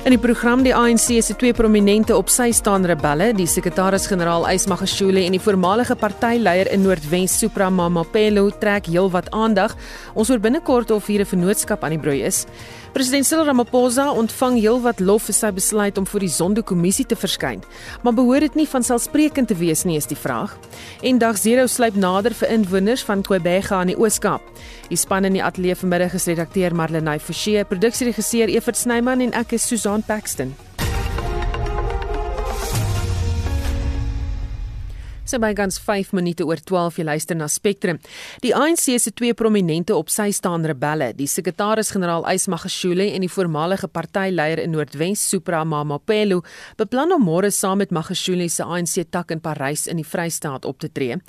In die program die ANC se twee prominente op sy staan rebelle, die sekretaris-generaal Ys Magashule en die voormalige partyleier in Noordwes Supra Mamapelo trek heelwat aandag. Ons hoor binnekort of hier 'n vennootskap aan die broei is. President Cyril Ramaphosa ontvang heelwat lof vir sy besluit om voor die Zondo-kommissie te verskyn, maar behoort dit nie van selfsprekend te wees nie is die vraag. En dag 0 sluip nader vir inwoners van Kwebega in die Oos-Kaap. Die span in die ateljee vanmiddag is redakteur Marlenae Forsie, produksieregisseur Evert Snyman en ek is Susan Paxton. So by gans 5 minute oor 12 jy luister na Spectrum. Die ANC se twee prominente op sy staan rebelle, die sekretaris-generaal Ys Magashule en die voormalige partyleier in Noordwes Supra Mamapelo, beplan om môre saam met Magashule se ANC tak in Parys in die Vrystaat op te tree.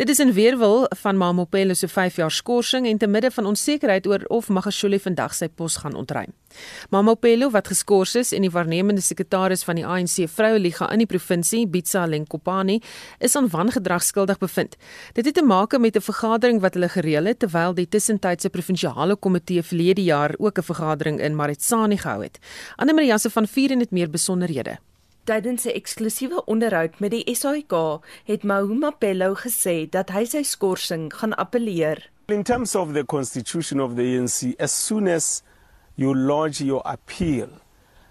Dit is in weerwil van Mamapelo se 5 jaar skorsing en te midde van onsekerheid oor of Magashule vandag sy pos gaan ontruim. Mamapelo wat geskort is en die waarnemende sekretaris van die ANC Vroueliga in die provinsie, Bitsa Lenkopani, is aan wangedrag skuldig bevind. Dit het te maak met 'n vergadering wat hulle gereël het terwyl die tussentydse provinsiale komitee verlede jaar ook 'n vergadering in Maritsani gehou het. Anne Marie Jansen van Vier en dit meer besonderhede. Tydens 'n eksklusiewe onderhoud met die SAIK het Mahuma Pello gesê dat hy sy skorsing gaan appeleer. In terms of the constitution of the ANC, as soon as you lodge your appeal,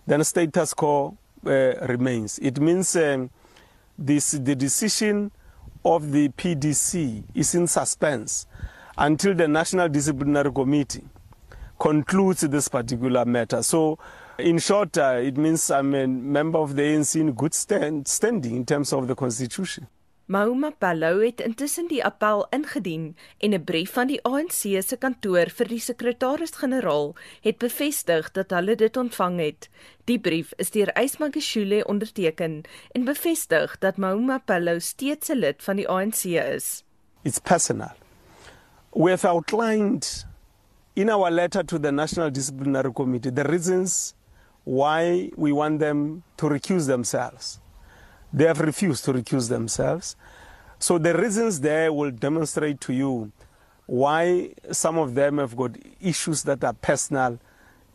then status quo uh, remains. It means um, this, the decision of the PDC is in suspense until the National Disciplinary Committee concludes this particular matter. So, in short, uh, it means I'm a member of the ANC in good stand, standing in terms of the Constitution. Mauma Palou het intussen die appel ingedien en 'n brief van die ANC se kantoor vir die sekretaris-generaal het bevestig dat hulle dit ontvang het. Die brief is deur Ysmagashule onderteken en bevestig dat Mauma Palou steeds 'n lid van die ANC is. It's personal. We have outlined in our letter to the National Disciplinary Committee the reasons why we want them to recuse themselves. They have refused to recuse themselves. So the reasons there will demonstrate to you why some of them have got issues that are personal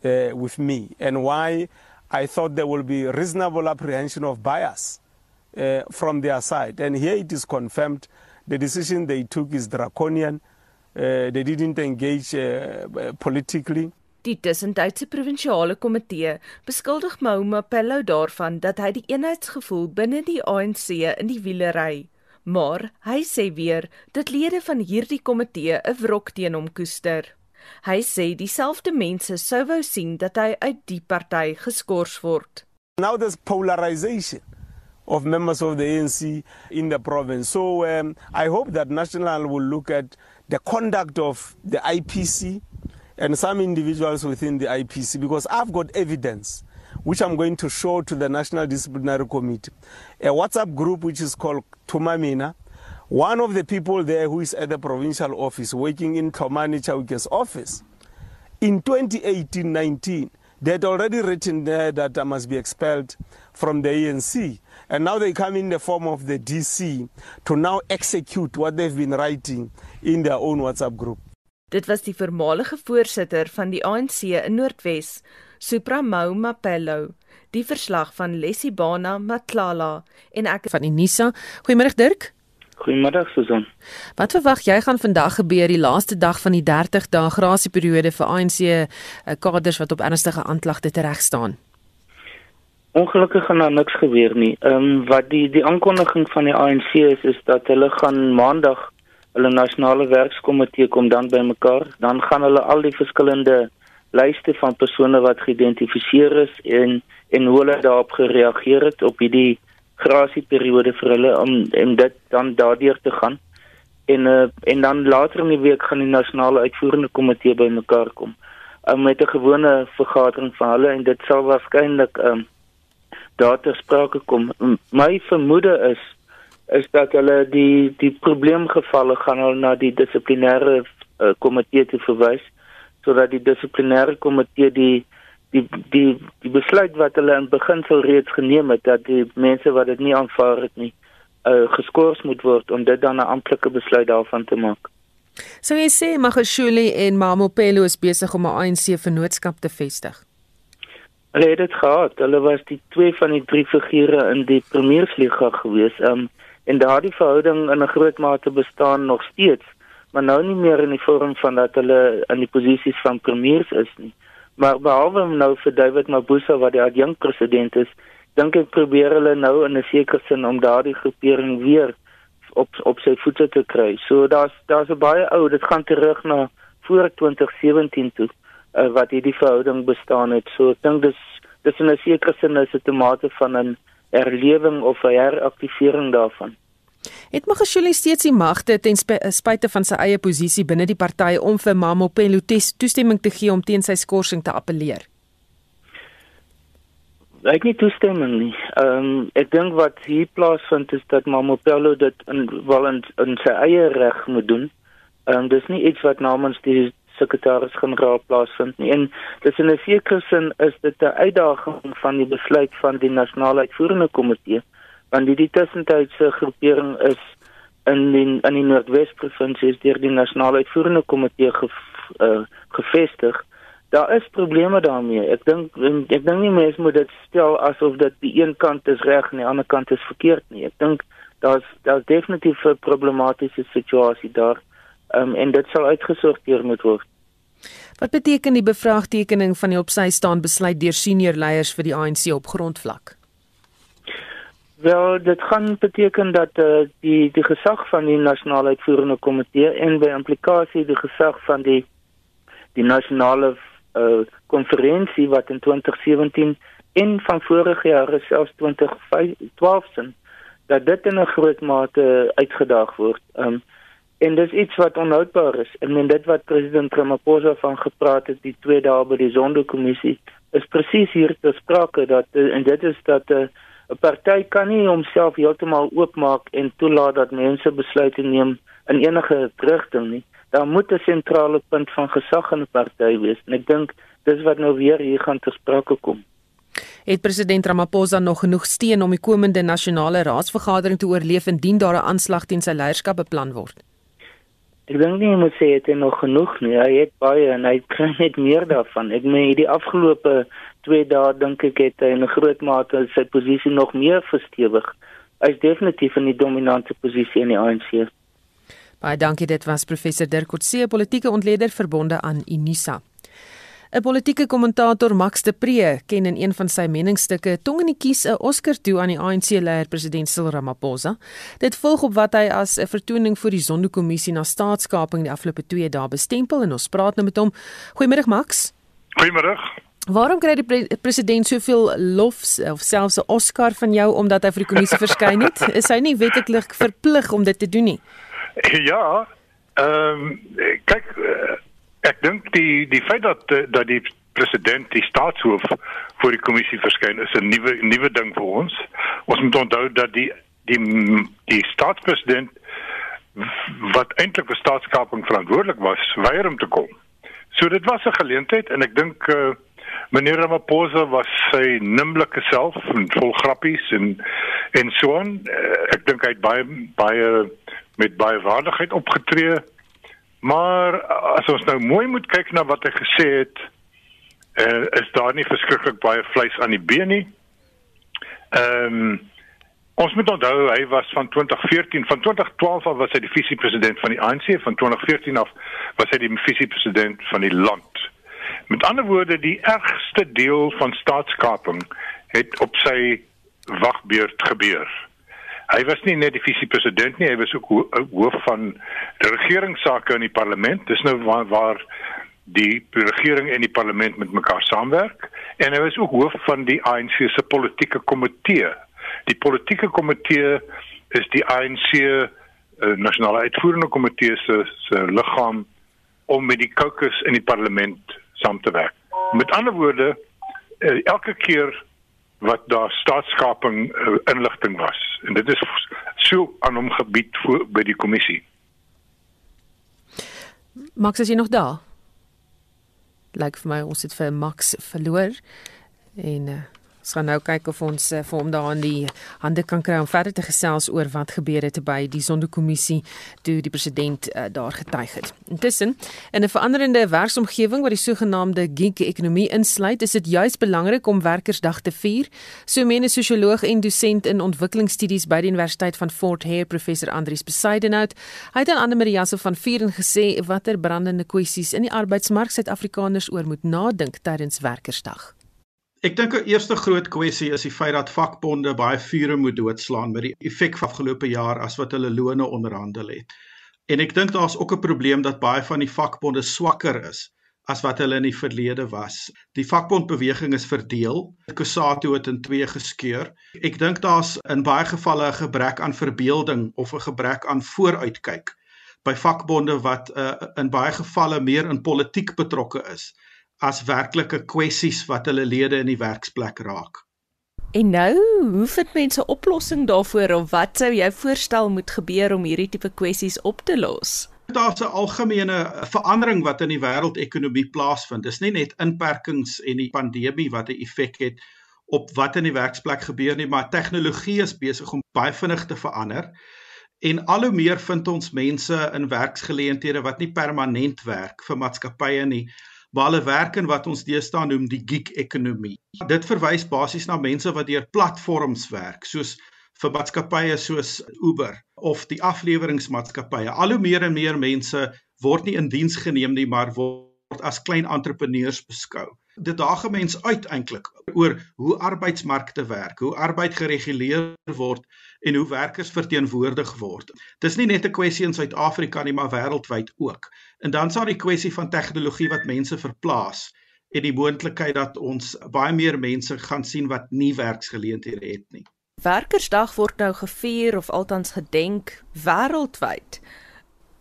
uh, with me and why I thought there will be reasonable apprehension of bias uh, from their side. And here it is confirmed the decision they took is draconian. Uh, they didn't engage uh, politically. Die tussentydse provinsiale komitee beskuldig Mauma Pello daarvan dat hy die eenheidsgevoel binne die ANC in die wiele ry. Maar hy sê weer dat lede van hierdie komitee 'n wrok teen hom koester. Hy sê dieselfde mense sou wou sien dat hy uit die party geskort word. Now there's polarization of members of the ANC in the province. So um, I hope that National will look at the conduct of the IPC and some individuals within the IPC because I've got evidence which I'm going to show to the National Disciplinary Committee. A WhatsApp group which is called Tumamina. One of the people there who is at the provincial office working in Tomani Chauke's office. In 2018-19, they had already written there that I must be expelled from the ANC. And now they come in the form of the DC to now execute what they've been writing in their own WhatsApp group. Dit was die voormalige voorsitter van die ANC in Noordwes, Supramau Mapello, die verslag van Lessibana Matlala en ek van Unisa. Goeiemôre Dirk. Goeiemôre Susan. Wat verwag jy gaan vandag gebeur die laaste dag van die 30 dae grasieperiode vir ANC eh, kaders wat op ernstige aanklagte tereg staan? Ongelukkig gaan daar niks gebeur nie. Ehm um, wat die die aankondiging van die ANC is is dat hulle gaan maandag hulle nasionale werkskomitee kom dan bymekaar, dan gaan hulle al die verskillende lyste van persone wat geïdentifiseer is en en hoe hulle daarop gereageer het op hierdie grasieperiode vir hulle om en dit dan daardeur te gaan. En uh, en dan later in die week gaan die nasionale uitvoerende komitee bymekaar kom um, met 'n gewone vergadering van hulle en dit sal waarskynlik um, ehm, daar ter sprake kom. My vermoede is is dat hulle die die probleemgevalle gaan hulle na die dissiplinêre uh, komitee toe verwys sodat die dissiplinêre komitee die die die die besluit wat hulle in beginsel reeds geneem het dat die mense wat dit nie aanvaar het nie uh, geskort moet word om dit dan 'n amptelike besluit daarvan te maak. So jy sê Magashule en Mamopelo is besig om 'n ANC vennootskap te vestig. Hulle het dit gehad. Hulle was die twee van die drie figure in die Premiersliga gewees. Um en daardie verhouding in 'n groot mate bestaan nog steeds, maar nou nie meer in die vorm van dat hulle in die posisies van premiers is nie. Maar behalwe nou vir David Mabuza wat die adjunkt president is, dink ek probeer hulle nou in 'n sekere sin om daardie groepering weer op op sy voete te kry. So daar's daar's 'n baie ou, dit gaan terug na voor 2017 toe uh, wat hierdie verhouding bestaan het. So ek dink dis dis in 'n sekere sin is dit 'n mate van 'n herlewing of 'n heraktivering daarvan. Het Magashule steeds die magte ten spyte van sy eie posisie binne die party om vir Mamopelo toestemming te gee om teen sy skorsing te appeleer? Ek nie toestemming nie. Ehm um, ek dink wat hier plaasvind is dat Mamopelo dit in wel in, in sy eie reg moet doen. Ehm um, dis nie iets wat namens die sekretaris-generaal plaasvind nie. En dis in 'n sekere sin is dit 'n uitdaging van die besluit van die nasionale uitvoerende komitee want die, die tussentydse groepering is in die in die Noordwes provinsie deur die nasionale uitvoerende komitee ge, uh, gevestig daar is probleme daarmee. Ek dink ek dink nie mense moet dit stel asof dit die een kant is reg en die ander kant is verkeerd nie. Ek dink daar's daar's definitief 'n problematiese situasie daar. Ehm um, en dit sal uitgesorteer moet word. Wat beteken die bevraagtekening van die opsy staan besluit deur senior leiers vir die ANC op grondvlak? Wel, dit gaan beteken dat uh, die die gesag van die nasionale uitvoerende komitee en by implikasie die gesag van die die nasionale uh konferensie wat in 2017 en van vorige jare selfs 2012 sin dat dit in 'n groot mate uitgedaag word. Um en dis iets wat onhoudbaar is. En men dit wat president Ramaphosa van gepraat het die twee dae by die Zondo-kommissie is presies hier te sprake dat en dit is dat 'n uh, party kan nie homself heeltemal oopmaak en toelaat dat mense besluite neem in enige rigting nie daar moet 'n sentrale punt van gesag in 'n party wees en ek dink dis wat nou weer hier gaan te sprake kom. Het president Ramaphosa nog genoeg steun om die komende nasionale raadsvergadering te oorleef indien daar 'n aanslag teen sy leierskap beplan word? Ek dink nie moet sê dit nog genoeg nie. Hy het baie en hy kry net meer daarvan. Ek meen hierdie afgelope 2 dae dink ek het hy in 'n groot mate sy posisie nog meer verstewig. Hy is definitief in die dominante posisie in die ANC. Baie dankie, dit was professor Dirk Coetzee, politieke ontleder verbonde aan Unisa. 'n Politieke kommentator Max de Pre ken in een van sy meningsstukke tong in die kies 'n Oscar toe aan die ANC-leier president Cyril Ramaphosa. Dit volg op wat hy as 'n vertoning vir die Zondo-kommissie na staatskaping die afgelope 2 dae bestempel en ons praat nou met hom. Goeiemôre Max. Goeiemôre. Waarom kry die pre president soveel lof of selfs 'n Oscar van jou omdat hy vir die kommissie verskyn het? Is hy nie wettiglik verplig om dit te doen nie? Ja, ehm um, kyk uh, ek dink die die feit dat eh, dat die president die staatshoof voor die kommissie verskyn is 'n nuwe nuwe ding vir ons. Ons moet onthou dat die die die staatspresident wat eintlik vir staatskaping verantwoordelik was, weier om te kom. So dit was 'n geleentheid en ek dink uh, meneer Ramaphosa was sy nimblike self en vol grappies en en so aan. Uh, ek dink hy het baie baie met baie waardigheid opgetree. Maar as ons nou mooi moet kyk na wat hy gesê het, uh, is daar nie verskriklik baie vleis aan die been nie. Ehm um, ons moet onthou hy was van 2014 van 2012 af was hy die visiepresident van die ANC van 2014 af was hy die visiepresident van die land. Met ander woorde die ergste deel van staatskaping het op sy wagbeurt gebeur. Hy was nie net die visiepresident nie, hy was ook hoof van regeringsake in die parlement. Dis nou waar, waar die regering en die parlement met mekaar saamwerk en hy was ook hoof van die ANC se politieke komitee. Die politieke komitee is die ANC uh, eh, nasionale uitvoerende komitee se se liggaam om met die caucus in die parlement saam te werk. Met ander woorde, uh, elke keer wat daar staatskaping uh, inligting was en dit is so aan hom gebied voor by die kommissie. Max is jy nog daar? Lyk vir my ons het vir Max verloor en uh, Ons gaan nou kyk of ons uh, vir hom daar in die hande kan kry om verder te gesels oor wat gebeur het by die sondekommissie toe die president uh, daar getuig het. Intussen, in 'n veranderende werksomgewing wat die sogenaamde gig ekonomie insluit, is dit juis belangrik om Werkersdag te vier. So meen 'n sosioloog en dosent in ontwikkelingsstudies by die Universiteit van Fort Hare, professor Andrius Besidenhout. Hy het aan Anne Marie Jansen van Vieren gesê watter brandende kwessies in die arbeidsmark Suid-Afrikaners oor moet nadink tydens Werkersdag. Ek dink 'n eerste groot kwessie is die feit dat vakbonde baie vure moet doodslaan met die effek van afgelope jaar as wat hulle lone onderhandel het. En ek dink daar's ook 'n probleem dat baie van die vakbonde swakker is as wat hulle in die verlede was. Die vakbondbeweging is verdeel. Kusato het in twee geskeur. Ek dink daar's in baie gevalle 'n gebrek aan verbeelding of 'n gebrek aan vooruitkyk by vakbonde wat uh, in baie gevalle meer in politiek betrokke is as werklike kwessies wat hulle lede in die werksplek raak. En nou, hoe vind mense 'n oplossing daarvoor of wat sou jy voorstel moet gebeur om hierdie tipe kwessies op te los? Daar's 'n algemene verandering wat in die wêreldekonomie plaasvind. Dis nie net inperkings en die pandemie wat 'n effek het op wat in die werksplek gebeur nie, maar tegnologie is besig om baie vinnig te verander. En al hoe meer vind ons mense in werksgeleenthede wat nie permanent werk vir maatskappye nie, waar hulle werk in wat ons deesdae noem die gig ekonomie. Dit verwys basies na mense wat deur platforms werk, soos vir maatskappye soos Uber of die afleweringsmaatskappye. Al hoe meer en meer mense word nie in diens geneem nie, maar word as klein entrepreneurs beskou. Dit daag mense uit eintlik oor hoe arbeidsmarkte werk, hoe arbeid gereguleer word en hoe werkers verteenwoordig word. Dis nie net 'n kwessie in Suid-Afrika nie, maar wêreldwyd ook. En dan sal die kwessie van tegnologie wat mense verplaas en die moontlikheid dat ons baie meer mense gaan sien wat nie werksgeleenthede het nie. Werkersdag word nou gevier of althans gedenk wêreldwyd.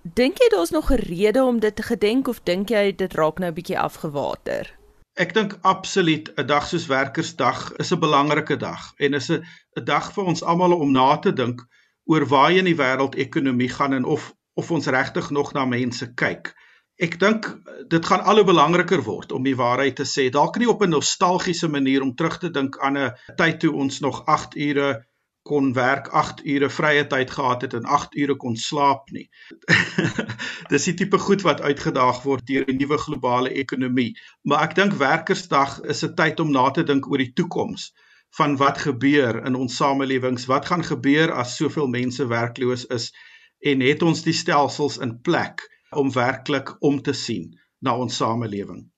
Dink jy daar's nog 'n rede om dit te gedenk of dink jy dit raak nou 'n bietjie afgewater? Ek dink absoluut 'n dag soos Werkersdag is 'n belangrike dag en is 'n 'n dag vir ons almal om na te dink oor waar in die wêreld ekonomie gaan en of of ons regtig nog na mense kyk. Ek dink dit gaan al hoe belangriker word om die waarheid te sê. Dalk nie op 'n nostalgiese manier om terug te dink aan 'n tyd toe ons nog 8 ure kon werk 8 ure vrye tyd gehad het en 8 ure kon slaap nie. Dis die tipe goed wat uitgedaag word deur die nuwe globale ekonomie. Maar ek dink werkersdag is 'n tyd om na te dink oor die toekoms van wat gebeur in ons samelewings. Wat gaan gebeur as soveel mense werkloos is en het ons die stelsels in plek om werklik om te sien na ons samelewing?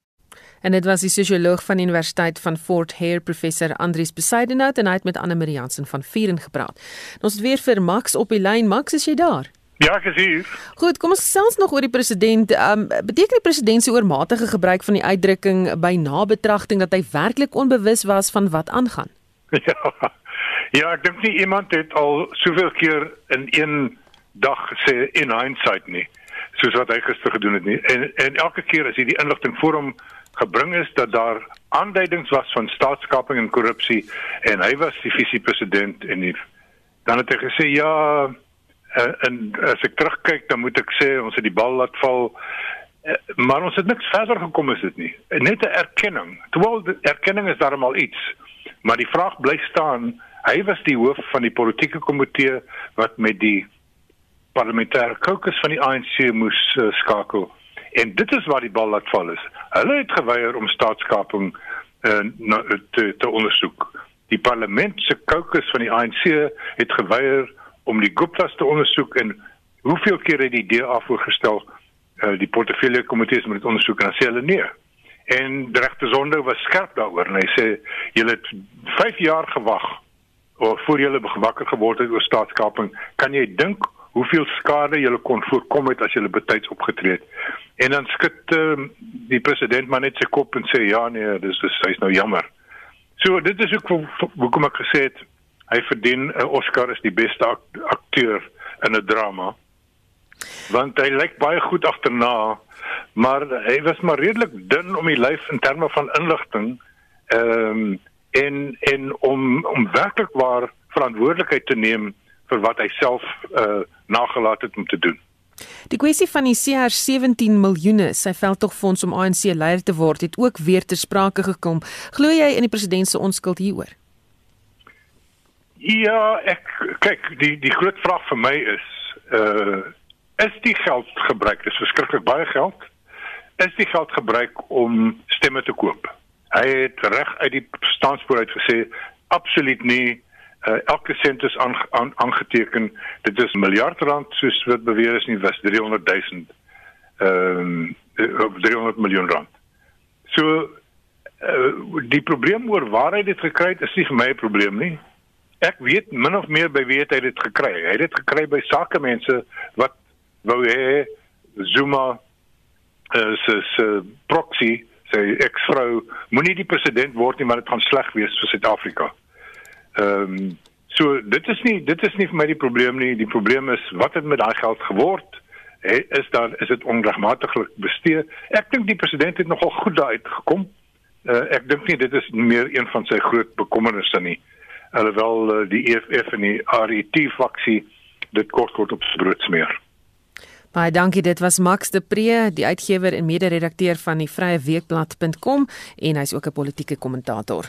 En dit was die sosioloog van die Universiteit van Fort Hare professor Andrius Besidenhout en hy het met Anne Marie Jansen van Vieren gepraat. Ons het weer vir Max op die lyn. Max, is jy daar? Ja, ek is hier. Goed, kom ons gesels nog oor die president. Um beteken die president se oormatige gebruik van die uitdrukking by nabetragting dat hy werklik onbewus was van wat aangaan? Ja. Ja, ek dink nie iemand het al soveel keer in een dag gesê in hindsight nie soos wat hy gister gedoen het nie. En en elke keer as hy die inligting voor hom gebring is dat daar aanduidings was van staatskaping en korrupsie en hy was die visiepresident en die, dan het hy gesê ja eh, en as ek terugkyk dan moet ek sê ons het die bal laat val. Eh, maar ons het niks verder gekom is dit nie. Net 'n erkenning. Terwyl erkenning is daarmal iets maar die vraag bly staan. Hy was die hoof van die politieke komitee wat met die parlementêre kokes van die ANC moes uh, skakel En dit is waar die bal laat val is. Hulle het geweier om staatskaping uh, te te ondersoek. Die parlement se kokes van die ANC het geweier om die Gupta's te ondersoek en hoeveel keer het die DA voorgestel uh, die portefeulje komitees moet ondersoek en sê hulle nee. En regte sonde was skerp daaroor en hy sê julle het 5 jaar gewag of voor julle wakker geword het oor staatskaping. Kan jy dink hoeveel skade jy kon voorkom het as jy betyds opgetree het. En dan skud uh, die president maar net sy kop en sê ja nee, dis dis hy's nou jammer. So dit is ook hoekom ek gesê het hy verdien 'n uh, Oscar as die beste akteur in 'n drama. Want hy lyk baie goed agterna, maar hy was maar redelik dun om die lyf in terme van inligting. Ehm um, en en om om werklik waar verantwoordelikheid te neem vir wat hy self uh nagelaat het om te doen. Die kwessie van die CR17 miljoene, sy veldtogfonds om ANC leier te word, het ook weer ter sprake gekom. Glo jy in die president se onskuld hieroor? Ja, ek kyk, die die groot vraag vir my is uh is die geld gebruik? Dis verskriklik baie geld. Is die geld gebruik om stemme te koop? Hy het reg uit die staanspoor uit gesê absoluut nie uh, elke sent is aangeteken. Dit is miljard rand soos wat beweer is nie was 300 000 ehm um, 300 miljoen rand. So uh, die probleem oor waar hy dit gekry het is nie vir my 'n probleem nie. Ek weet min of meer by wie hy dit gekry het. Hy het dit gekry by sakemense wat wou hê Zuma uh, se se proxy sy eksvrou moenie die president word nie maar dit gaan sleg wees vir Suid-Afrika. Ehm um, so dit is nie dit is nie vir my die probleem nie. Die probleem is wat het met daai geld geword? He, is daar is dit onregmatiglik bestee? Ek dink die president het nogal goed daar uitgekom. Uh, ek dink nie dit is meer een van sy groot bekommernisse nie. Alhoewel uh, die EFF en die RET faksie dit kort kort op brood smeer. Baie dankie. Dit was Max de Pre, die uitgewer en mede-redakteur van die Vrye Weekblad.com en hy's ook 'n politieke kommentator.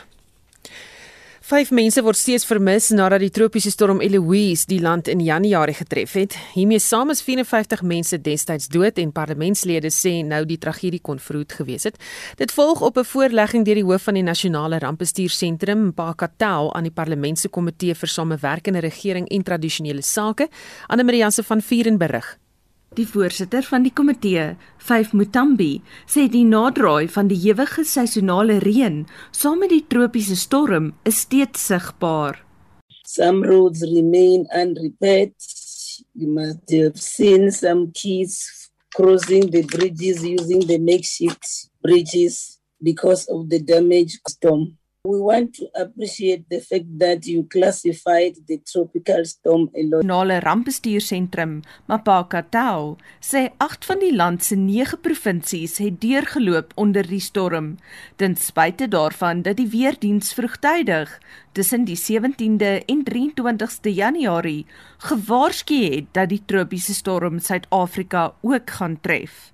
Vyf mense word steeds vermis nadat die tropiese storm Eloise die land in Januarie getref het. Hiermee saam is 54 mense destyds dood en parlementslede sê nou die tragedie kon vroeg gewees het. Dit volg op 'n voorlegging deur die hoof van die nasionale rampbestuursentrum, Pakatau, aan die parlementse komitee vir samewerkende regering en tradisionele sake. Anne Maria se van Vuren berig. Die voorsitter van die komitee, Vyf Mutambi, sê die naderdraai van die ewige seisonale reën saam met die tropiese storm is steeds sigbaar. Some roads remain unrepaired. You must have seen some kids crossing the bridges using the makeshift bridges because of the damage storm. We want to appreciate the fact that you classified the tropical storm alone. Nasionale Rampbestuursentrum, Mapakatau, sê 8 van die land se 9 provinsies het deurgeloop onder die storm, ten spyte daarvan dat die weerdiens vroegtydig tussen die 17de en 23ste Januarie gewaarsku het dat die tropiese storm Suid-Afrika ook gaan tref.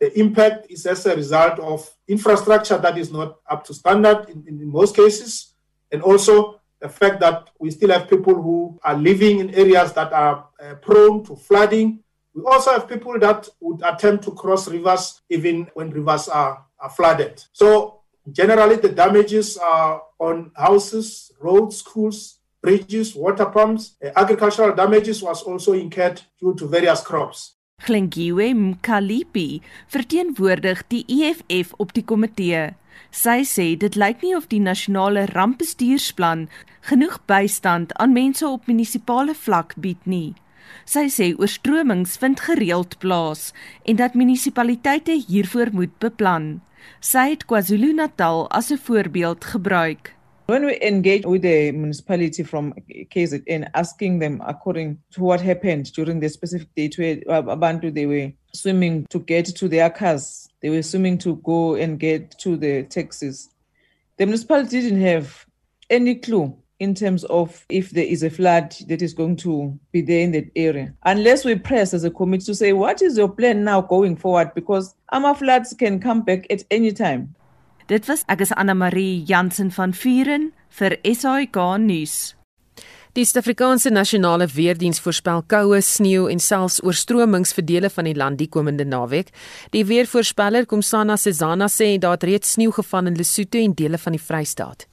The impact is as a result of infrastructure that is not up to standard in, in, most cases, and also the fact that we still have people who are living in areas that are uh, prone to flooding. We also have people that would attempt to cross rivers even when rivers are, are flooded. So, generally, the damages are on houses, roads, schools, bridges, water pumps. Uh, agricultural damages was also incurred due to various crops. Glengiwe Mkalipi verteenwoordig die EFF op die komitee. Sy sê dit lyk nie of die nasionale rampbestuursplan genoeg bystand aan mense op munisipale vlak bied nie. Sy sê oorstromings vind gereeld plaas en dat munisipaliteite hiervoor moet beplan. Sy het KwaZulu-Natal as 'n voorbeeld gebruik. When we engage with the municipality from KZN, asking them according to what happened during the specific date where uh, Abantu they were swimming to get to their cars, they were swimming to go and get to the taxis. The municipality didn't have any clue in terms of if there is a flood that is going to be there in that area. Unless we press as a committee to say, what is your plan now going forward? Because AMA floods can come back at any time. Dit was ek is Anna Marie Jansen van Vuren vir SAK nuus. Die Suid-Afrikaanse Nasionale Weerdiens voorspel koue, sneeu en selfs oorstromings vir dele van die land die komende naweek. Die weervoorspeller Komsana Sezana sê daar het reeds sneeu geval in Lesotho en dele van die Vrystaat.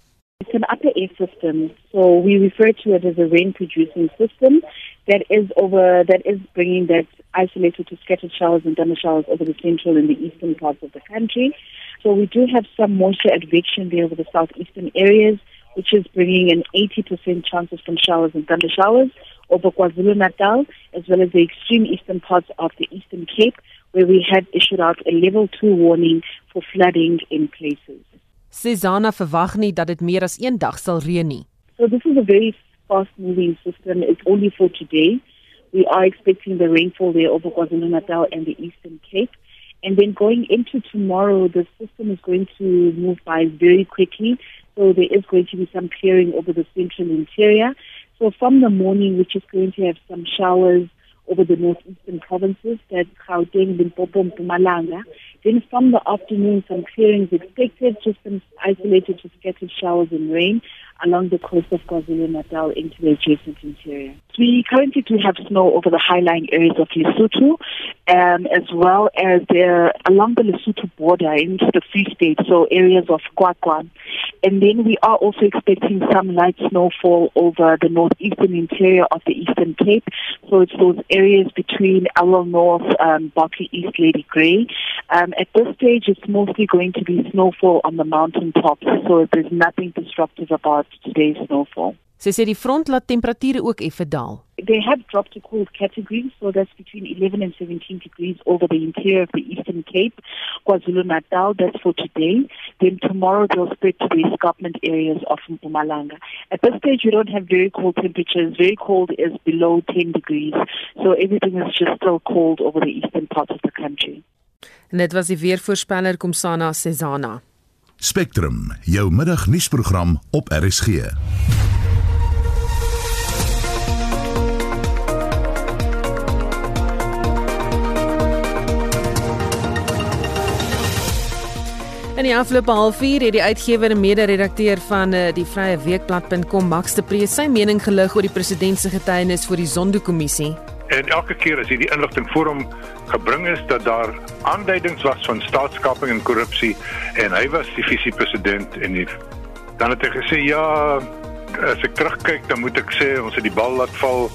It's an upper air system, so we refer to it as a rain producing system that is over that is bringing that isolated to scattered showers and thunder showers over the central and the eastern parts of the country. So we do have some moisture advection there over the southeastern areas, which is bringing an 80% chance of some showers and thunder showers over KwaZulu-Natal, as well as the extreme eastern parts of the Eastern Cape, where we have issued out a level 2 warning for flooding in places. Susanna verwag nie dat dit meer as een dag sal reën nie. So this is a very fast moving system. It's only for today. We are expecting the rainfall there over KwaZulu-Natal and the Eastern Cape. And then going into tomorrow, the system is going to move by very quickly. So there is going to be some clearing over the central interior. So from the morning, we're just going to have some showers over the northeastern provinces, that's Gauteng, Limpopo, Mpumalanga. Then from the afternoon, some clearings expected, just some isolated to scattered showers and rain along the coast of KwaZulu-Natal into the adjacent interior. We currently do have snow over the high-lying areas of Lesotho, um, as well as there along the Lesotho border into the Free State, so areas of Kwakwa. And then we are also expecting some light snowfall over the northeastern interior of the Eastern Cape. So it's those areas between Owl North, um, Berkeley East, Lady Grey. Um, at this stage, it's mostly going to be snowfall on the mountain tops, so there's nothing disruptive about today's snowfall. Sy sê die front laat temperature ook effe daal. They have dropped to cold categories, so that's between 11 and 17 degrees over the interior of the Eastern Cape, KwaZulu Natal. That's for today. Then tomorrow they'll spread to the escarpment areas of Mpumalanga. At this stage, we don't have very cold temperatures. Very cold is below 10 degrees, so everything is just still cold over the eastern parts of the country. En dit was die weervoorspeller Komsana Sezana. Spectrum, jou middagnuusprogram op RSG. In die afgelope halfuur het die uitgewer en mede-redakteur van uh, die Vrye Weekblad.com Max de Pre sy mening gelig oor die president se getuienis voor die Zondo-kommissie. En elke keer as hierdie inligting voor hom gebring is dat daar aanduidings was van staatskaping en korrupsie en hy was die visiepresident en die, dan het hy gesê ja as ek terugkyk dan moet ek sê ons het die bal laat val.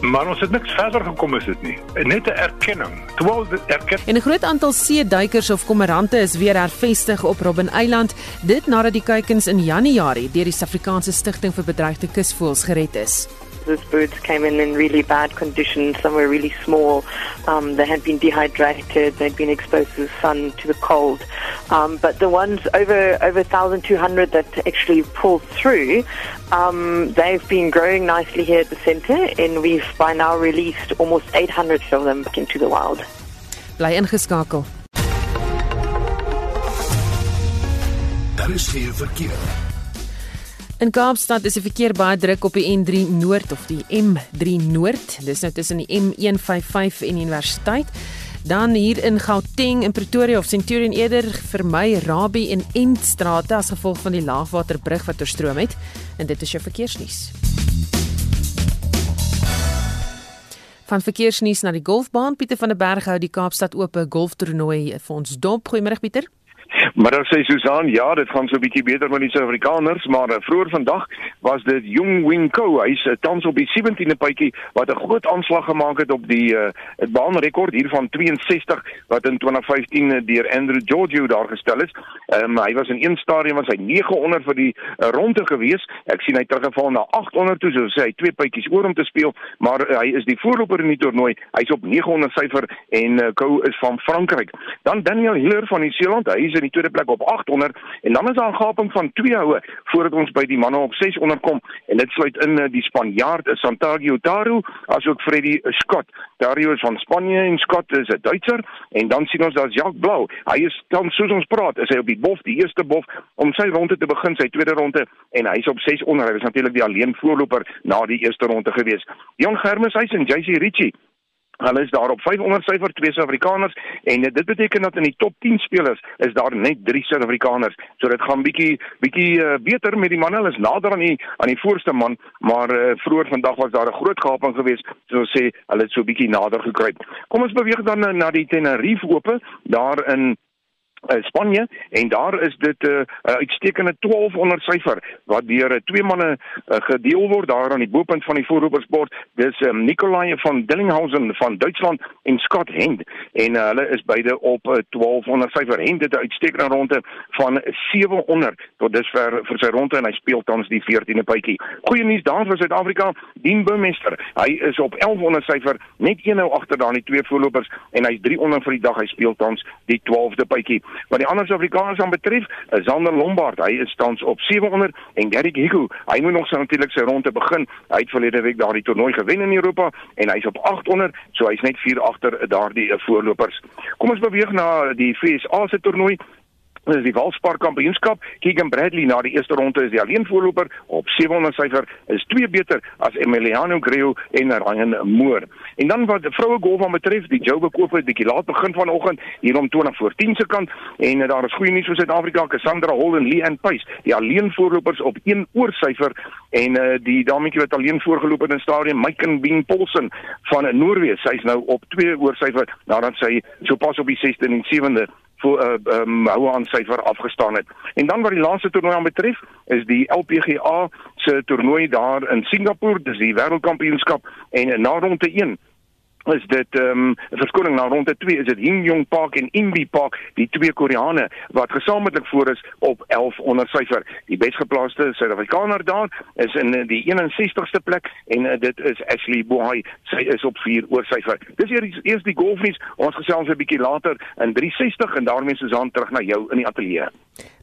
Maar ons het niks verder gekom is dit nie. Net 'n erkenning. Terwyl dit erken En 'n groot aantal see-duikers of kommerante is weer hervestig op Robben Eiland dit nadat die kuikens in Januarie deur die Suid-Afrikaanse Stichting vir Bedreigde Kusvoëls gered is. Those birds came in in really bad condition. Some were really small. Um, they had been dehydrated. They'd been exposed to the sun, to the cold. Um, but the ones over over 1,200 that actually pulled through, um, they've been growing nicely here at the centre, and we've by now released almost 800 of them back into the wild. Bly ingeskakel. Daar is geen verkeer. In Kaapstad is die verkeer baie druk op die N3 Noord of die M3 Noord. Dis nou tussen die M155 en Universiteit. Dan hier in Gauteng in Pretoria of Centurion eerder vermy Rabie en Entstrate as gevolg van die laagwaterbrug wat oorstroom het. En dit is jou verkeersnuus. Van verkeersnuus na die golfbaan Pieter van der Berg hou die Kaapstad oop golftoernooi vir ons dop. Goeiemôre Pieter. Maar dan sê Susan, ja, dit gaan so 'n bietjie beter met die Suid-Afrikaners, maar uh, vroeër vandag was dit Jung Wing Ko, hy's uh, tans op die 17de puitjie wat 'n groot aanslag gemaak het op die uh, baanrekord hier van 62 wat in 2015 uh, deur Andrew Georgiou daar gestel is. Um, hy was in een stadium was hy 900 vir die uh, ronde gewees. Ek sien hy teruggeval na 800 toe, so sê hy twee puitjies oor om te speel, maar uh, hy is die voorloper in die toernooi. Hy's op 900 syfer en uh, Ko is van Frankryk. Dan Daniel Hiller van New Zealand, hy is in die tweede plek op 800 en dan is daar 'n gaping van 2 houe voordat ons by die manne op 600 kom en dit sluit in uh, die Spanjaard Santiago Daru asook Freddy Scott. Dario is van Spanje en Scott is 'n Duitser en dan sien ons daar's Jacques Blau. Hy is dan soos ons praat, is hy op die bof, die eerste bof om sy ronde te begin, sy tweede ronde en hy's op 600. Hy was natuurlik die alleen voorloper na die eerste ronde gewees. Jon Germes hy's en JC Ritchie Hulle is daar op 500 syfer twee Suid-Afrikaners en dit beteken dat in die top 10 spelers is daar net 3 Suid-Afrikaners. So dit gaan bietjie bietjie uh, beter met die manne. Hulle is nader aan die aan die voorste man, maar uh, vroeër vandag was daar 'n groot gaping geweest. So sê hulle het so bietjie nader gekruip. Kom ons beweeg dan uh, na die Tenerife Ope daar in Spanje en daar is dit 'n uh, uh, uitstekende 1200 syfer wat deur uh, twee manne uh, gedeel word daar aan die bopunt van die voorroepersbord dis um, Nikolai van Dillinghausen van Duitsland en Scott Hend. En uh, hulle is beide op uh, 1200 syfer Hend het 'n uitstekende ronde van 700 tot dusver vir sy ronde en hy speel tans die 14de puitjie goeie nuus daar vir Suid-Afrika. Dean Bumester hy is op 1100 syfer net een nou agter daar die twee voorlopers en hy's 300 vir die dag. Hy speel tans die 12de puitjie Wat die ander Suid-Afrikaners aan betref, is Zander Lombard, hy is tans op 700 en Derek Higu, hy moet nog sy natuurlik sy ronde begin. Hy het verlede week daardie toernooi gewen in Europa en hy's op 800, so hy's net 4 agter daardie voorlopers. Kom ons beweeg na die FSA se toernooi Dit is die Walspar Kampioenskap. Keegan Bradley na die eerste ronde is die alleen voorloper op 700 syfer is twee beter as Emiliano Greu en Ryan Moore. En dan wat vroue golf aan betref, die Joburg Ope het bietjie laat begin vanoggend hier om 20 voor 10 se kant en daar is goeie nuus vir Suid-Afrika, Cassandra Hall en Lee Ann Pace, die alleen voorlopers op 1 oor syfer en uh, die dametjie wat alleen voorgeloop het in stadium, Maiken Bean Paulsen van Noorwe, sy's nou op 2 oor syfer nadat sy sopas op die 6de en 7de voor uh, um, hou aan syfer afgestaan het. En dan wat die laaste toernooi betref, is die LPGA se toernooi daar in Singapore, dis die wêreldkampioenskap en na ronde 1 is dit ehm um, verskoning na ronde 2 is dit Hin Yong Park en Inbi Park die twee Koreane wat gesamentlik voor is op 11 onder syfer. Die besgeplaaste Suid-Afrikaner daar is in eh, die 61ste plek en uh, dit is Ashley Bohai. Sy is op 4 oor syfer. Dis eers eers die golfnuus. Ons gesels 'n bietjie later in 360 en daarmee Susan terug na jou in die ateljee.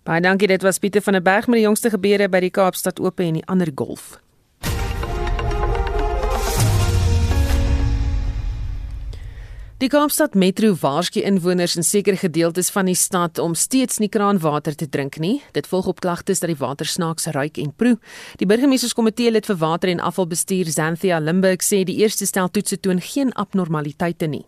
Baie dankie. Dit was Pieter van der Berg met die jongste gebeure by die Kaapstad Ope en die ander golf. Die Kaapstad Metro waarsku inwoners in sekere gedeeltes van die stad om steeds nie kraanwater te drink nie. Dit volg op klagtes dat die water snaaks ruik en proe. Die burgemeesterskomitee lid vir water en afvalbestuur Xanthia Limburg sê die eerste stel toetse toon geen abnormaliteite nie.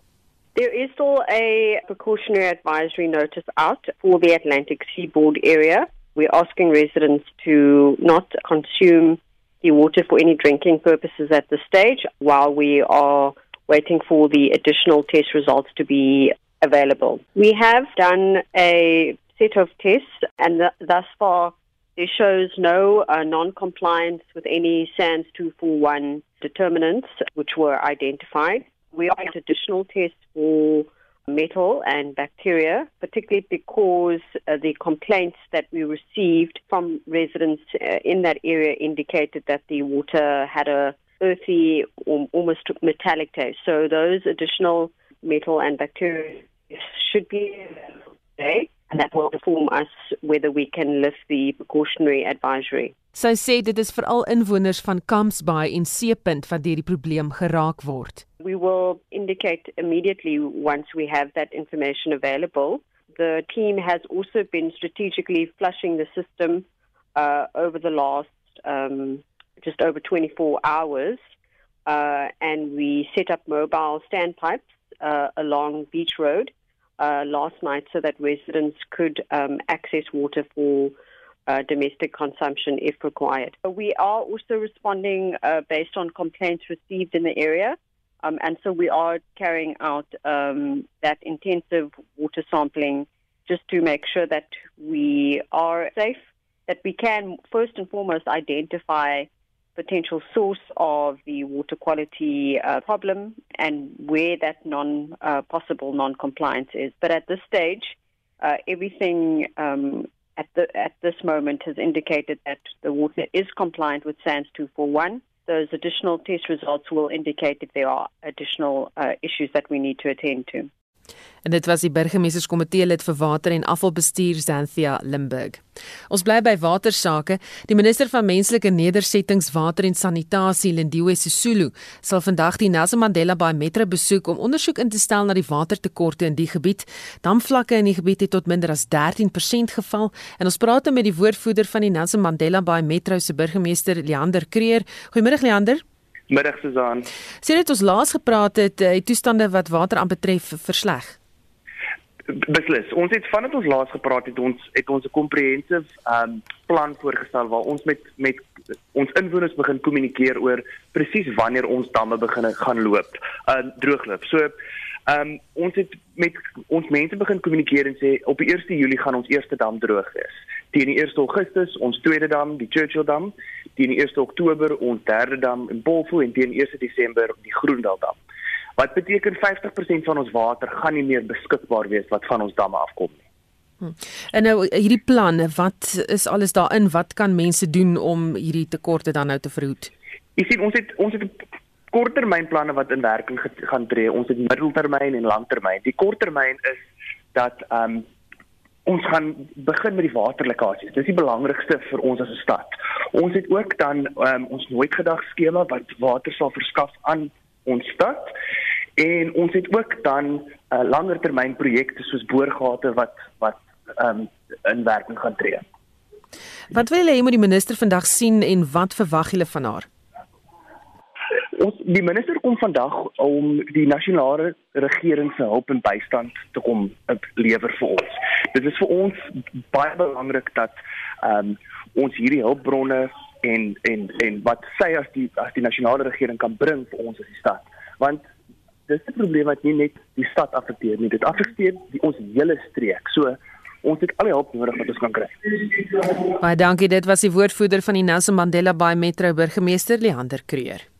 There is still a precautionary advisory notice out for the Atlantic seaboard area. We're asking residents to not consume the water for any drinking purposes at this stage while we are waiting for the additional test results to be available. We have done a set of tests, and th- thus far, it shows no uh, non compliance with any SANS 241 determinants which were identified. We are at additional tests for metal and bacteria, particularly because uh, the complaints that we received from residents uh, in that area indicated that the water had a earthy or almost metallic taste. So those additional metal and bacteria should be today, and that will inform us whether we can lift the precautionary advisory. Sy sê dit is veral inwoners van Kampsbaai en Seepunt wat deur die probleem geraak word. We will indicate immediately once we have that information available. The team has also been strategically flushing the system uh, over the last um, just over 24 hours, uh, and we set up mobile standpipes uh, along Beach Road uh, last night so that residents could um, access water for uh, domestic consumption if required. We are also responding uh, based on complaints received in the area. Um, and so we are carrying out um, that intensive water sampling just to make sure that we are safe, that we can first and foremost identify potential source of the water quality uh, problem and where that non uh, possible non-compliance is. But at this stage, uh, everything um, at the at this moment has indicated that the water is compliant with SANS 241. Those additional test results will indicate if there are additional uh, issues that we need to attend to. En dit was die burgemeesterskomitee lid vir water en afvalbestuur Xanthia Limburg. Ons bly by watersake. Die minister van menslike nedersettings, water en sanitasie, Lindiwe Sisulu, sal vandag die Nelson Mandela Bay Metro besoek om ondersoek in te stel na die watertekorte in die gebied. Damvlakke in die gebied het tot minder as 13% geval en ons praat met die woordvoerder van die Nelson Mandela Bay Metro se burgemeester Leander Kreer. Goeiemôre Leander. Middag Susan. Sien dit ons laas gepraat het, eh, die toestande wat water aanbetref versleg. Beslis. Ons het vandat ons laas gepraat het, ons het ons 'n komprehensief um plan voorgestel waar ons met met ons inwoners begin kommunikeer oor presies wanneer ons damme begin gaan loop, uh droogloop. So um ons het met ons mense begin kommunikeer en sê op die 1 Julie gaan ons eerste dam droog wees. Teen die 1 Augustus ons tweede dam, die Churchill dam, teen die 1 Oktober ons derde dam in Bolfo en teen 1 Desember die Groendal dam. Wat beteken 50% van ons water gaan nie meer beskikbaar wees wat van ons damme afkom nie. Hm. En nou hierdie plan, wat is alles daarin? Wat kan mense doen om hierdie tekorte dan nou te verhoed? Jy sien ons het ons het korttermynplanne wat in werking gaan tree. Ons het middeltermyn en langtermyn. Die korttermyn is dat ehm um, ons gaan begin met die waterlekkasies. Dis die belangrikste vir ons as 'n stad. Ons het ook dan um, ons nooit gedag skema wat water sal verskaf aan ons stad. En ons het ook dan uh, langer termyn projekte soos boorgate wat wat um, in werking gaan tree. Wat wil jy hê moet die minister vandag sien en wat verwag julle van haar? Ons die minister kom vandag om die nasionale regering se hulp en bystand te kom lewer vir ons. Dit is vir ons baie belangrik dat ehm um, ons hierdie hulpbronne en en en wat sy as die as die nasionale regering kan bring vir ons as die stad. Want dis 'n probleem wat nie net die stad affekteer nie, dit affekteer die ons hele streek. So ons het al die hulp nodig wat ons kan kry. Baie dankie, dit was die woordvoerder van die Nelson Mandela Bay Metro burgemeester Leander Kreur.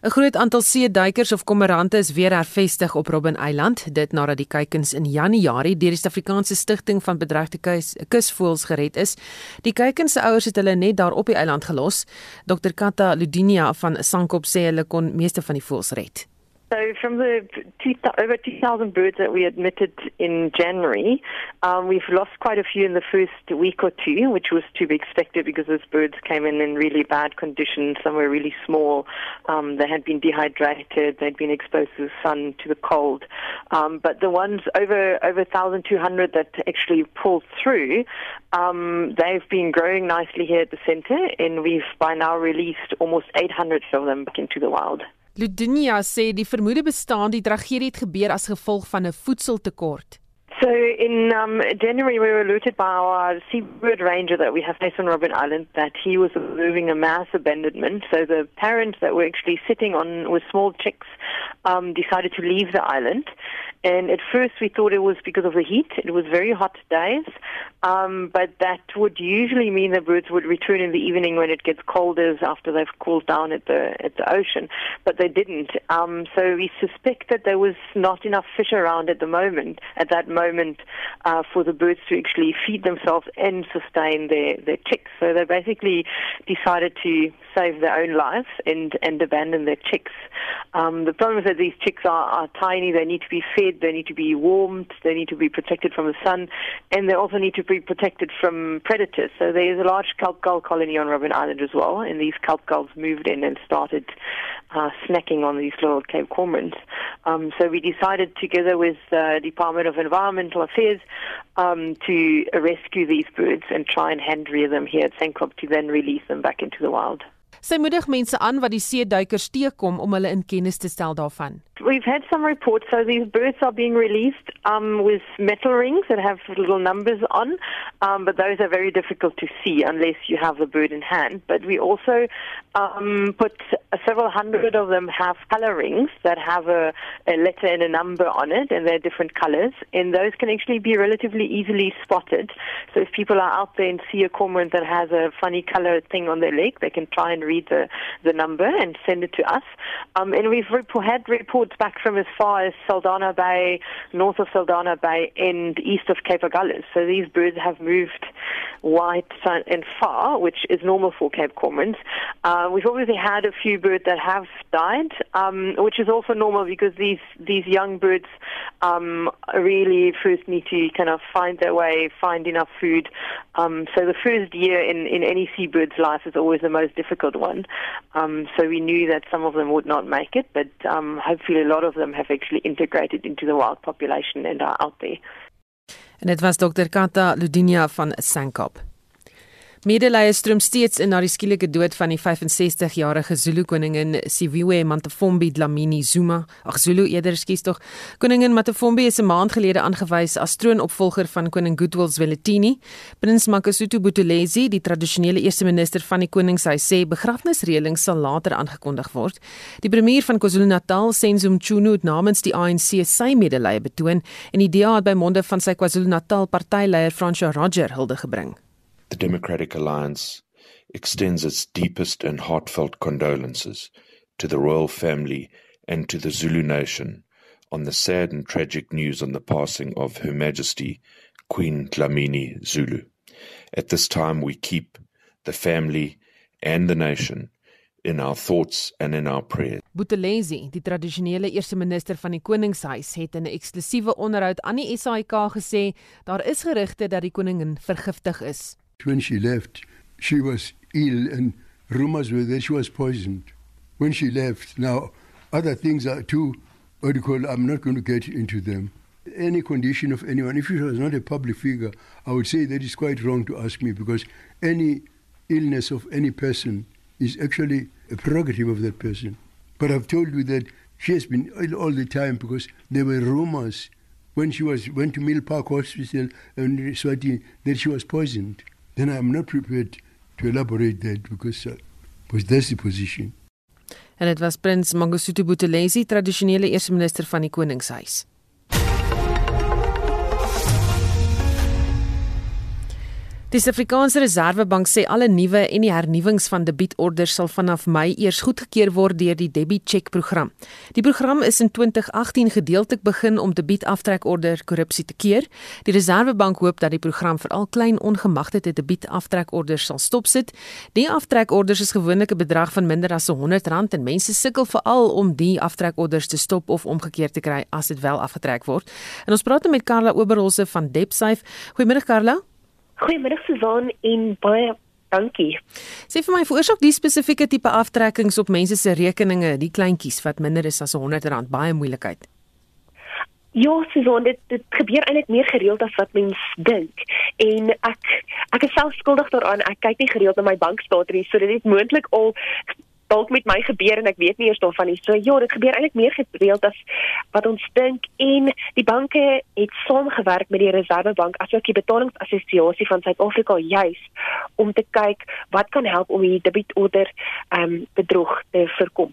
'n Groot aantal see-duikers of kommerante is weer hervestig op Robben Eiland, dit nadat die kuikens in Januarie deur die Suid-Afrikaanse Stichting van Bedreigde Kus, Kusvoëls gered is. Die kuikens se ouers het hulle net daar op die eiland gelos. Dr Kata Ludinia van Sankop sê hulle kon meeste van die voëls red. So, from the two, over 2,000 birds that we admitted in January, um, we've lost quite a few in the first week or two, which was to be expected because those birds came in in really bad condition. Some were really small. Um, they had been dehydrated. They'd been exposed to the sun, to the cold. Um, but the ones over over 1,200 that actually pulled through, um, they've been growing nicely here at the centre, and we've by now released almost 800 of them back into the wild. Ludinia sê die vermoede bestaan die tragedie het gebeur as gevolg van 'n voedseltekort. So in um, January, we were alerted by our seabird ranger that we have based on Robin Island that he was observing a mass abandonment. So the parents that were actually sitting on with small chicks um, decided to leave the island. And at first, we thought it was because of the heat. It was very hot days, um, but that would usually mean the birds would return in the evening when it gets colder after they've cooled down at the at the ocean. But they didn't. Um, so we suspect that there was not enough fish around at the moment, at that moment, uh, for the birds to actually feed themselves and sustain their their chicks. So they basically decided to save their own lives and and abandon their chicks. Um, the problem is that these chicks are, are tiny. They need to be fed they need to be warmed, they need to be protected from the sun, and they also need to be protected from predators. So there is a large kelp gull colony on Robin Island as well, and these kelp gulls moved in and started uh, snacking on these little Cape cormorants. Um, so we decided together with the Department of Environmental Affairs um, to rescue these birds and try and hand rear them here at Senkrop to then release them back into the wild. Sy moedig mense aan wat die see duikers teekom om hulle in kennis te stel daarvan. We've had some reports. So these birds are being released um, with metal rings that have little numbers on, um, but those are very difficult to see unless you have the bird in hand. But we also um, put several hundred of them have color rings that have a, a letter and a number on it, and they're different colors. And those can actually be relatively easily spotted. So if people are out there and see a cormorant that has a funny color thing on their leg, they can try and read the, the number and send it to us. Um, and we've rep- had reports back from as far as Saldana Bay, north of Saldana Bay, and east of Cape Agulhas. So these birds have moved wide and far, which is normal for Cape Cormorants. Uh, we've obviously had a few birds that have died, um, which is also normal because these these young birds um, really first need to kind of find their way, find enough food. Um, so the first year in, in any seabird's life is always the most difficult one. Um, so we knew that some of them would not make it, but um, hopefully a lot of them have actually integrated into the wild population and are out there. En dit was Dr. Kata Ludinia van Sankop. Medelee stroom steeds in na die skielike dood van die 65-jarige Zulu koningin Siviwe Mantefombi Dlamini Zuma. Ag Zulu eerder skuis tog. Koningin Mantefombi is 'n maand gelede aangewys as troonopvolger van koning Goodwill Zwelithini. Prins Makasutu Buthelezi, die tradisionele eerste minister van die koningshuis, sê begrafnisreëlings sal later aangekondig word. Die premier van KwaZulu-Natal, Senzo Mchunu, het namens die ANC sy medelee betoon en die DA het by monde van sy KwaZulu-Natal partyleier Fransjo Roger hulde gebring. The Democratic Alliance extends its deepest and heartfelt condolences to the royal family and to the Zulu nation on the sad and tragic news on the passing of Her Majesty Queen Dlamini Zulu. At this time, we keep the family and the nation in our thoughts and in our prayers. Buthelezi, die tradisionele eerste minister van die koningshuis, het in 'n eksklusiewe onderhoud aan die SAK gesê daar is gerugte dat die koningin vergiftig is. When she left, she was ill and rumors were that she was poisoned. When she left, now other things are too, what do you call, I'm not going to get into them. any condition of anyone. If she was not a public figure, I would say that is quite wrong to ask me because any illness of any person is actually a prerogative of that person. But I've told you that she has been ill all the time because there were rumors when she was went to Mill Park Hospital and Swati that she was poisoned. Then I'm not prepared to elaborate that because uh, because that's the position. En dit was Prins Mangosuthu Buthelezi, tradisionele eerste minister van die Koningshuis. Die Suid-Afrikaanse Reserwebank sê alle nuwe en die hernuwings van debietorders sal vanaf Mei eers goedgekeur word deur die Debit Check program. Die program is in 2018 gedeeltelik begin om debietaftrekorder korrupsie te keer. Die Reserwebank hoop dat die program veral klein ongemagtigde debietaftrekorders sal stopsit. Die aftrekorders is gewoonlik 'n bedrag van minder as R100 en mense sukkel veral om die aftrekorders te stop of omgekeer te kry as dit wel afgetrek word. En ons praat nou met Karla Oberholse van DebtSafe. Goeiemôre Karla. Goeiemiddag Susan en baie dankie. Sê vir my, veroorsaak die spesifieke tipe aftrekkings op mense se rekeninge, die kleintjies wat minder is as R100 baie moeilikheid? Ja, Susan, dit dit gebeur eintlik meer gereeld as wat mens dink. En ek ek is self skuldig daaraan. Ek kyk nie gereeld na my bankstaatjie, so dit is moontlik al dalk met my gebeur en ek weet nie eers daarvan nie. So ja, dit gebeur eintlik meer gereeld as wat ons dink en die banke het saamgewerk met die Reserwebank asook die betalingsassosiasie van Suid-Afrika juis om te kyk wat kan help om die debietorder ehm um, bedrog te voorkom.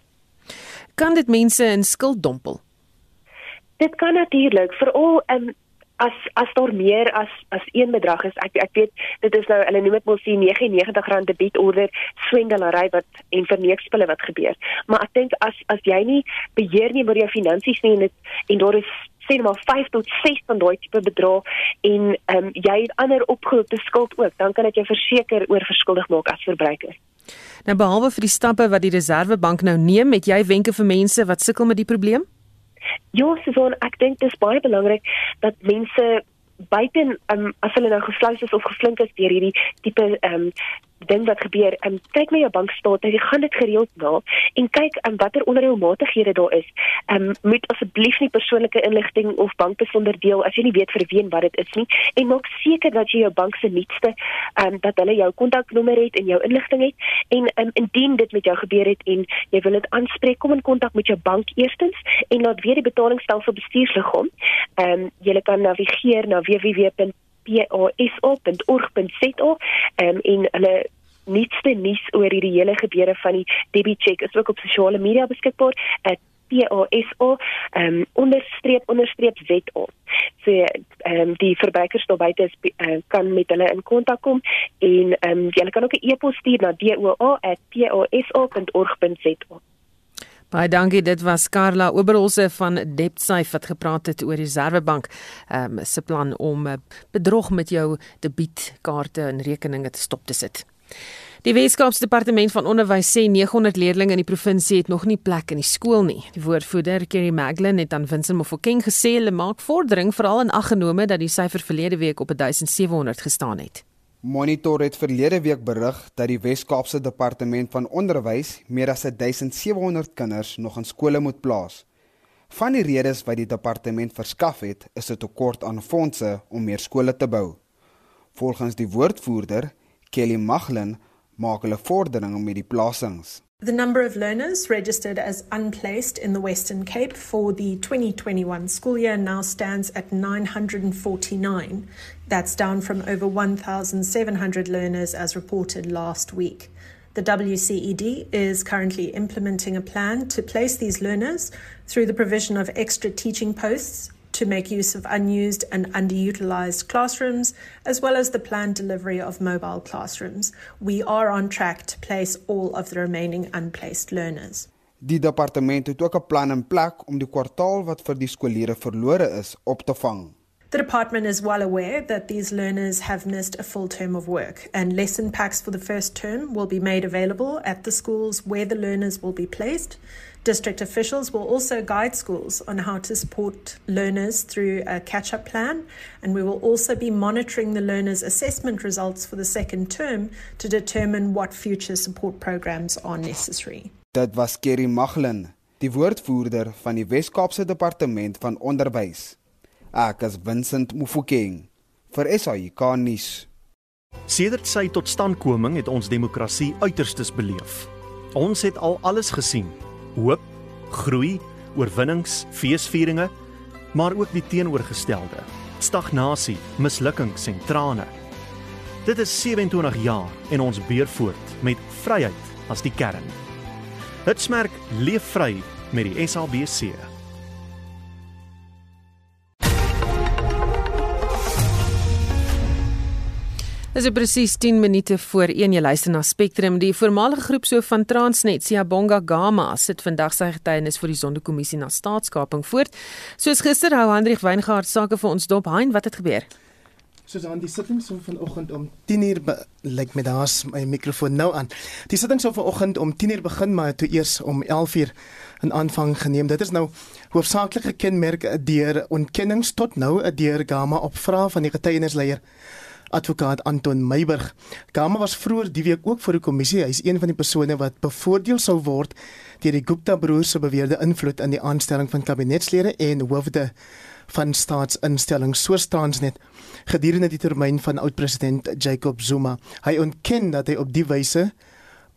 Kan dit mense in skuld dompel? Dit kan natuurlik veral ehm um, as as daar meer as as een bedrag is ek ek weet dit is nou hulle noem dit mos die R99 debietorder swendelery wat en verneekspille wat gebeur maar ek dink as as jy nie beheer nie oor jou finansies nie en dit en daar is sê maar 5 tot 6 van daai tipe bedrag en ehm um, jy het ander opgehoopte skuld ook dan kan dit jou verseker oor verskuldig maak as verbruiker Nou behalwe vir die stappe wat die Reserwebank nou neem, het jy wenke vir mense wat sukkel met die probleem? Ja, Susan, ek dink dit is baie belangrik dat mense buiten um, as hulle nou gesluis is of geflink is deur hierdie tipe ehm um, ding wat gebeur, um, kyk na jou bankstate, jy gaan dit gereeld na en kyk um, watter onreëlmatighede daar is. Ehm um, moet asseblief nie persoonlike inligting of bankbesonder deel as jy nie weet vir wie en wat dit is nie en maak seker dat jy jou bank se nuutste ehm um, dat hulle jou kontaknommer het en jou inligting het en um, indien dit met jou gebeur het en jy wil dit aanspreek, kom in kontak met jou bank eerstens en laat weet die betalingsstelsel bestuursliggaam. Ehm um, jy kan navigeer na www.paso.org.za um, en hulle nuutste nuus oor hierdie hele gebeure van die debit check is ook op sosiale media beskikbaar at PASO um, onderstreep onderstreep ZO. So ehm um, die verbruikers daar buite uh, kan met hulle in kontak kom en ehm um, jy kan ook 'n e-pos stuur na doa@paso.org.za. Baie dankie. Dit was Karla Oberholse van DebtSafe wat gepraat het oor die Reserwebank um, se plan om uh, bedrog met jou debietkaarte en rekeninge te stop te sit. Die Weskaapse Departement van Onderwys sê 900 leerders in die provinsie het nog nie plek in die skool nie. Die woordvoerder, Kerry Maglin, het aan Vincent Mofokeng gesê hulle maak vordering veral in aggenome dat die syfer verlede week op 1700 gestaan het. Monitor het verlede week berig dat die Wes-Kaapse Departement van Onderwys meer as 1700 kinders nog in skole moet plaas. Van die redes wat die departement verskaf het, is 'n tekort aan fondse om meer skole te bou. Volgens die woordvoerder, Kelly Maglin, maak hulle vordering met die plasings. The number of learners registered as unplaced in the Western Cape for the 2021 school year now stands at 949. That's down from over 1,700 learners as reported last week. The WCED is currently implementing a plan to place these learners through the provision of extra teaching posts to make use of unused and underutilized classrooms, as well as the planned delivery of mobile classrooms. We are on track to place all of the remaining unplaced learners. Die departement het ook 'n plan in plek om die kwartaal wat vir die skoolleerders verlore is op te vang. The department is well aware that these learners have missed a full term of work, and lesson packs for the first term will be made available at the schools where the learners will be placed. District officials will also guide schools on how to support learners through a catch up plan, and we will also be monitoring the learners' assessment results for the second term to determine what future support programs are necessary. Dit was Kerry Maglin, die woordvoerder van die Wes-Kaapse Departement van Onderwys. Ek is Vincent Mufokeng vir SAK nuus. Sedert sy totstandkoming het ons demokrasie uiterstes beleef. Ons het al alles gesien: hoop, groei, oorwinnings, feesvieringe, maar ook die teenoorgestelde: stagnasie, mislukkings en trane. Dit is 27 jaar en ons beer voort met vryheid as die kern. Hitsmerk leef vry met die SABC. Dit is presies 10 minute voor 1 jy luister na Spectrum. Die voormalige groepshoof van Transnet, Siyabonga Gama, sit vandag sy getuienis vir die Sonderkommissie na staatskaping voort. Soos gister hou Hendrik Weingart sake vir ons dop. Hein, wat het gebeur? Soos aan die sitting so vanoggend om 10:00 lyk met daar's my mikrofoon nou aan. Die sitting so vanoggend om 10:00 begin maar toe eers om 11:00 in aanvang geneem. Dit is nou hoofsaaklik gekenmerk deur ontkennings tot nou deur Gama op vrae van die getuienisleier advokaat Anton Meiburg. Gama was vroeër die week ook voor die kommissie. Hy is een van die persone wat bevoordeel sou word deur die Gupta broers se beweerde invloed in die aanstelling van kabinetslede en hoofde van staatsinstellings soos Transnet gedurende die termyn van oud-president Jacob Zuma. Hy ontken dat hy op die wyse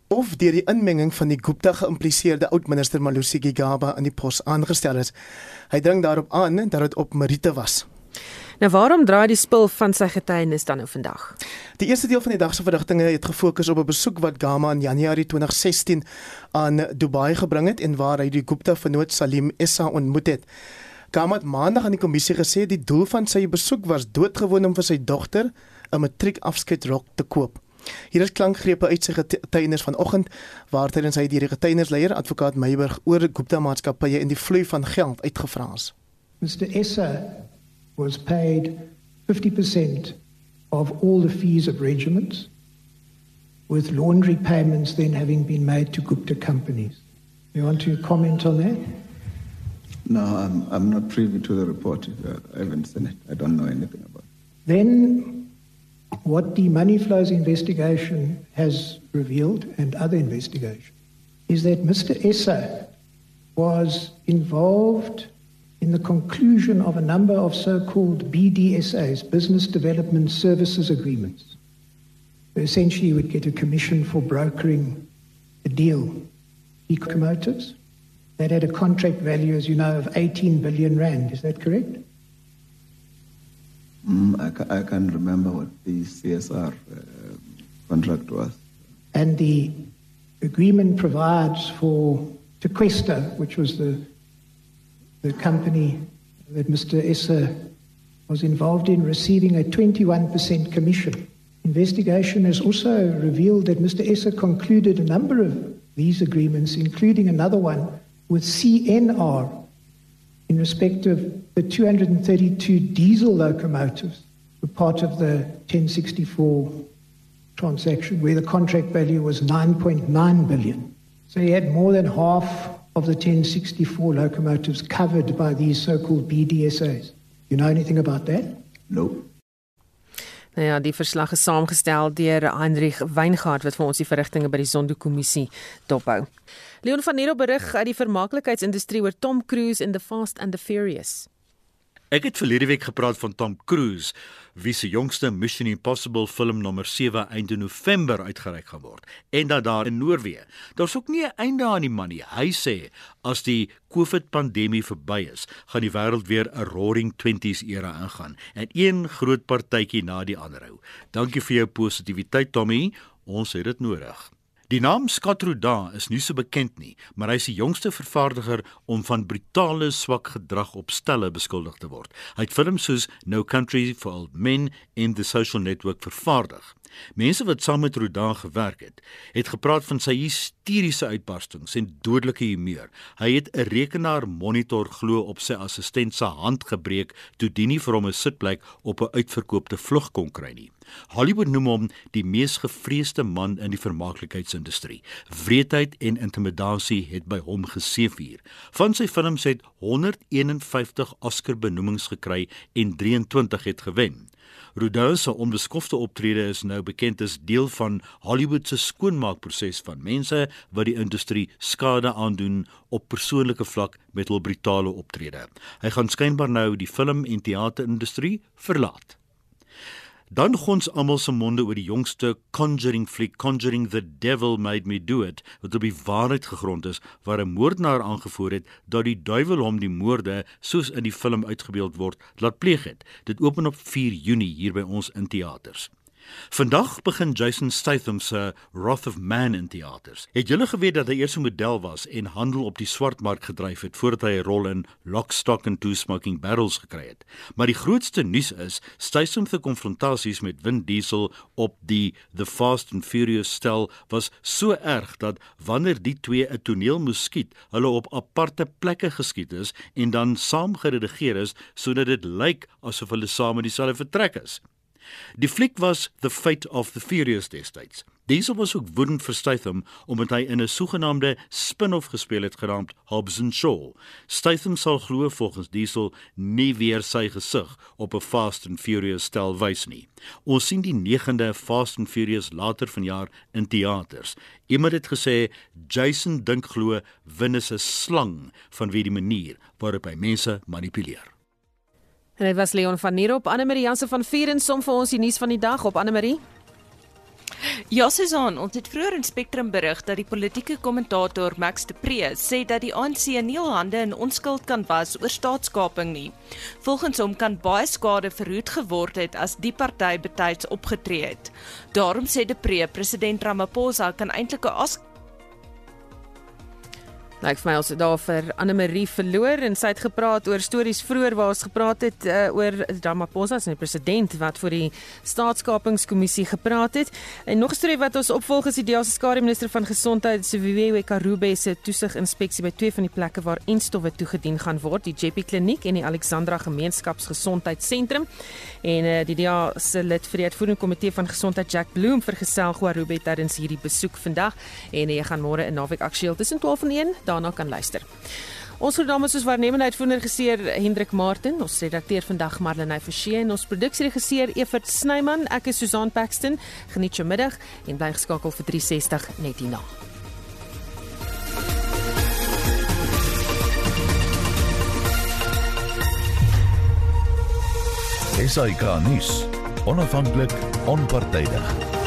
of deur die inmenging van die Gupta geïmpliseerde oud-minister Malusi Gigaba in die pos aangestel is. Hy dring daarop aan dat dit op meriete was. Nou waarom draai die spil van sy getuienis dan nou vandag? Die eerste deel van die dag se verrigtinge het gefokus op 'n besoek wat Gama in Januarie 2016 aan Dubai gebring het en waar hy die Gupta vernoot Salim Essa ontmoet het. Gama het maandag aan die kommissie gesê die doel van sy besoek was doodgewoon om vir sy dogter 'n matriekafskeidrok te koop. Hier is klankgrepe uit sy getuienis vanoggend waar tydens hy die getuienisleier advokaat Meiburg oor Gupta maatskappye en die vloei van geld uitgevra is. Mr Essa was paid 50% of all the fees of regiments, with laundry payments then having been made to Gupta companies. You want to comment on that? No, I'm, I'm not privy to the report. Uh, I haven't seen it. I don't know anything about it. Then, what the money flows investigation has revealed, and other investigation, is that Mr. Essa was involved in the conclusion of a number of so called BDSAs, Business Development Services Agreements. Essentially, you would get a commission for brokering a deal. Ecomotives, that had a contract value, as you know, of 18 billion rand. Is that correct? Mm, I, ca- I can't remember what the CSR uh, contract was. And the agreement provides for Tequesta, which was the the company that Mr. Esser was involved in receiving a 21% commission. Investigation has also revealed that Mr. Esser concluded a number of these agreements, including another one with CNR in respect of the 232 diesel locomotives were part of the 1064 transaction where the contract value was 9.9 billion. So he had more than half of the 1064 locomotives covered by these so-called BDSAs. You know anything about that? No. Nou ja, die verslag is saamgestel deur Heinrich Weingart wat vir ons die verrigtinge by die Sonderkommissie dophou. Leon van Nero berig uit die vermaaklikheidsindustrie oor Tom Cruise in The Fast and the Furious. Ek het verlede week gepraat van Tom Cruise, wie se jongste Mission Impossible film nommer 7 einde November uitgereik gaan word en dat daar in Noorwe. Daar's ook nie 'n einde aan die man nie. Hy sê as die COVID-pandemie verby is, gaan die wêreld weer 'n roaring 20s era ingaan en een groot partytjie na die ander hou. Dankie vir jou positiwiteit Tommy, ons het dit nodig. Die naam Rudin is nie so bekend nie, maar hy is die jongste vervaardiger om van brutale swak gedrag op stelle beskuldig te word. Hy het films soos No Country for Old Men en The Social Network vervaardig. Mense wat saam met Rudin gewerk het, het gepraat van sy hysteriese uitbarstings en dodelike humeur. Hy het 'n rekenaarmonitor glo op sy assistent se hand gebreek toe die nie vir hom 'n sitplek op 'n uitverkoopte vlug kon kry nie. Hollywood noem hom die mees gevreesde man in die vermaaklikheidsindustrie. Wreedheid en intimidasie het by hom geseëvier. Van sy films het 151 Oscar-benoemings gekry en 23 het gewen. Rodin se onbeskofte optrede is nou nou bekend is deel van Hollywood se skoonmaakproses van mense wat die industrie skade aandoen op persoonlike vlak met hul brutale optrede. Hy gaan skynbaar nou die film en teaterindustrie verlaat. Dan gons almal se monde oor die jongste Conjuring fliek Conjuring the Devil Made Me Do It wat op die waarheid gegrond is waar 'n moordenaar aangevoer het dat die duiwel hom die moorde soos in die film uitgebeeld word laat pleeg het. Dit open op 4 Junie hier by ons in teaters. Vandag begin Jason Statham se Wrath of Man in teaters. Het julle geweet dat hy eers 'n model was en handel op die swartmark gedryf het voordat hy 'n rol in Lock, Stock and Two Smoking Barrels gekry het? Maar die grootste nuus is Statham se konfrontasies met Vin Diesel op die The Fast and Furious stel was so erg dat wanneer die twee 'n toneel moes skiet, hulle op aparte plekke geskiet is en dan saam geredigeer is sodat dit lyk asof hulle saam in dieselfde vertrek is. Die fliek was The Fate of the Furious destyds. Diesel was ook woedend vir Statham omdat hy in 'n sogenaamde spin-off gespeel het genaamd Hobbs and Shaw. Statham sal glo volgens Diesel nie weer sy gesig op 'n Fast and Furious stel wys nie. Ons sien die 9de Fast and Furious later vanjaar in teaters. Iemand het gesê Jason dink glo Vin is 'n slang vanweë die manier waarop hy mense manipuleer. En dit was Leon van Nierop, Anne Marie Jansen van Vier en som vir ons die nuus van die dag op Anne Marie. Ja, Susan, ons het vroeër in Spectrum berig dat die politieke kommentator Max de Pre sê dat die ANC nie al hande in onskuld kan was oor staatskaping nie. Volgens hom kan baie skade verhoed geword het as die party betyds opgetree het. Daarom sê de Pre, president Ramaphosa kan eintlik 'n Lyk like vir my ons het daar vir Anne Marie verloor en sy het gepraat oor stories vroeër waar ons gepraat het uh, oor Ramaphosa se president wat vir die staatskapingskommissie gepraat het. En nog 'n storie wat ons opvolg is die DEA se skare minister van gesondheid Siviwe Karube se toesig inspeksie by twee van die plekke waar enstowwe toegedien gaan word, die JP kliniek en die Alexandra gemeenskapsgesondheidssentrum. En uh, die DEA se lid vir die uitvoerende komitee van gesondheid Jack Bloem vergesel Karube tydens hierdie besoek vandag en jy gaan môre in naweek aktueel tussen 12 en 1 daarna kan luister. Ons groet dames soos waarnemende uitvoerder geseer Hendrik Martin, ons redakteur vandag Marlene Forsie en ons produksieregisseur Evert Snyman. Ek is Susan Paxton. Geniet jou middag en bly geskakel vir 360 net hierna. Esai Kahnis, onafhanklik, onpartydig.